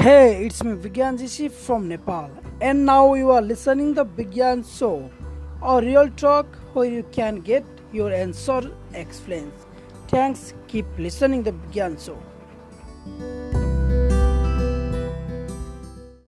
Hey, it's me Bigyan Joshi from Nepal, and now you are listening the Bigyan Show, a real talk where you can get your answer explained. Thanks. Keep listening the Bigyan Show.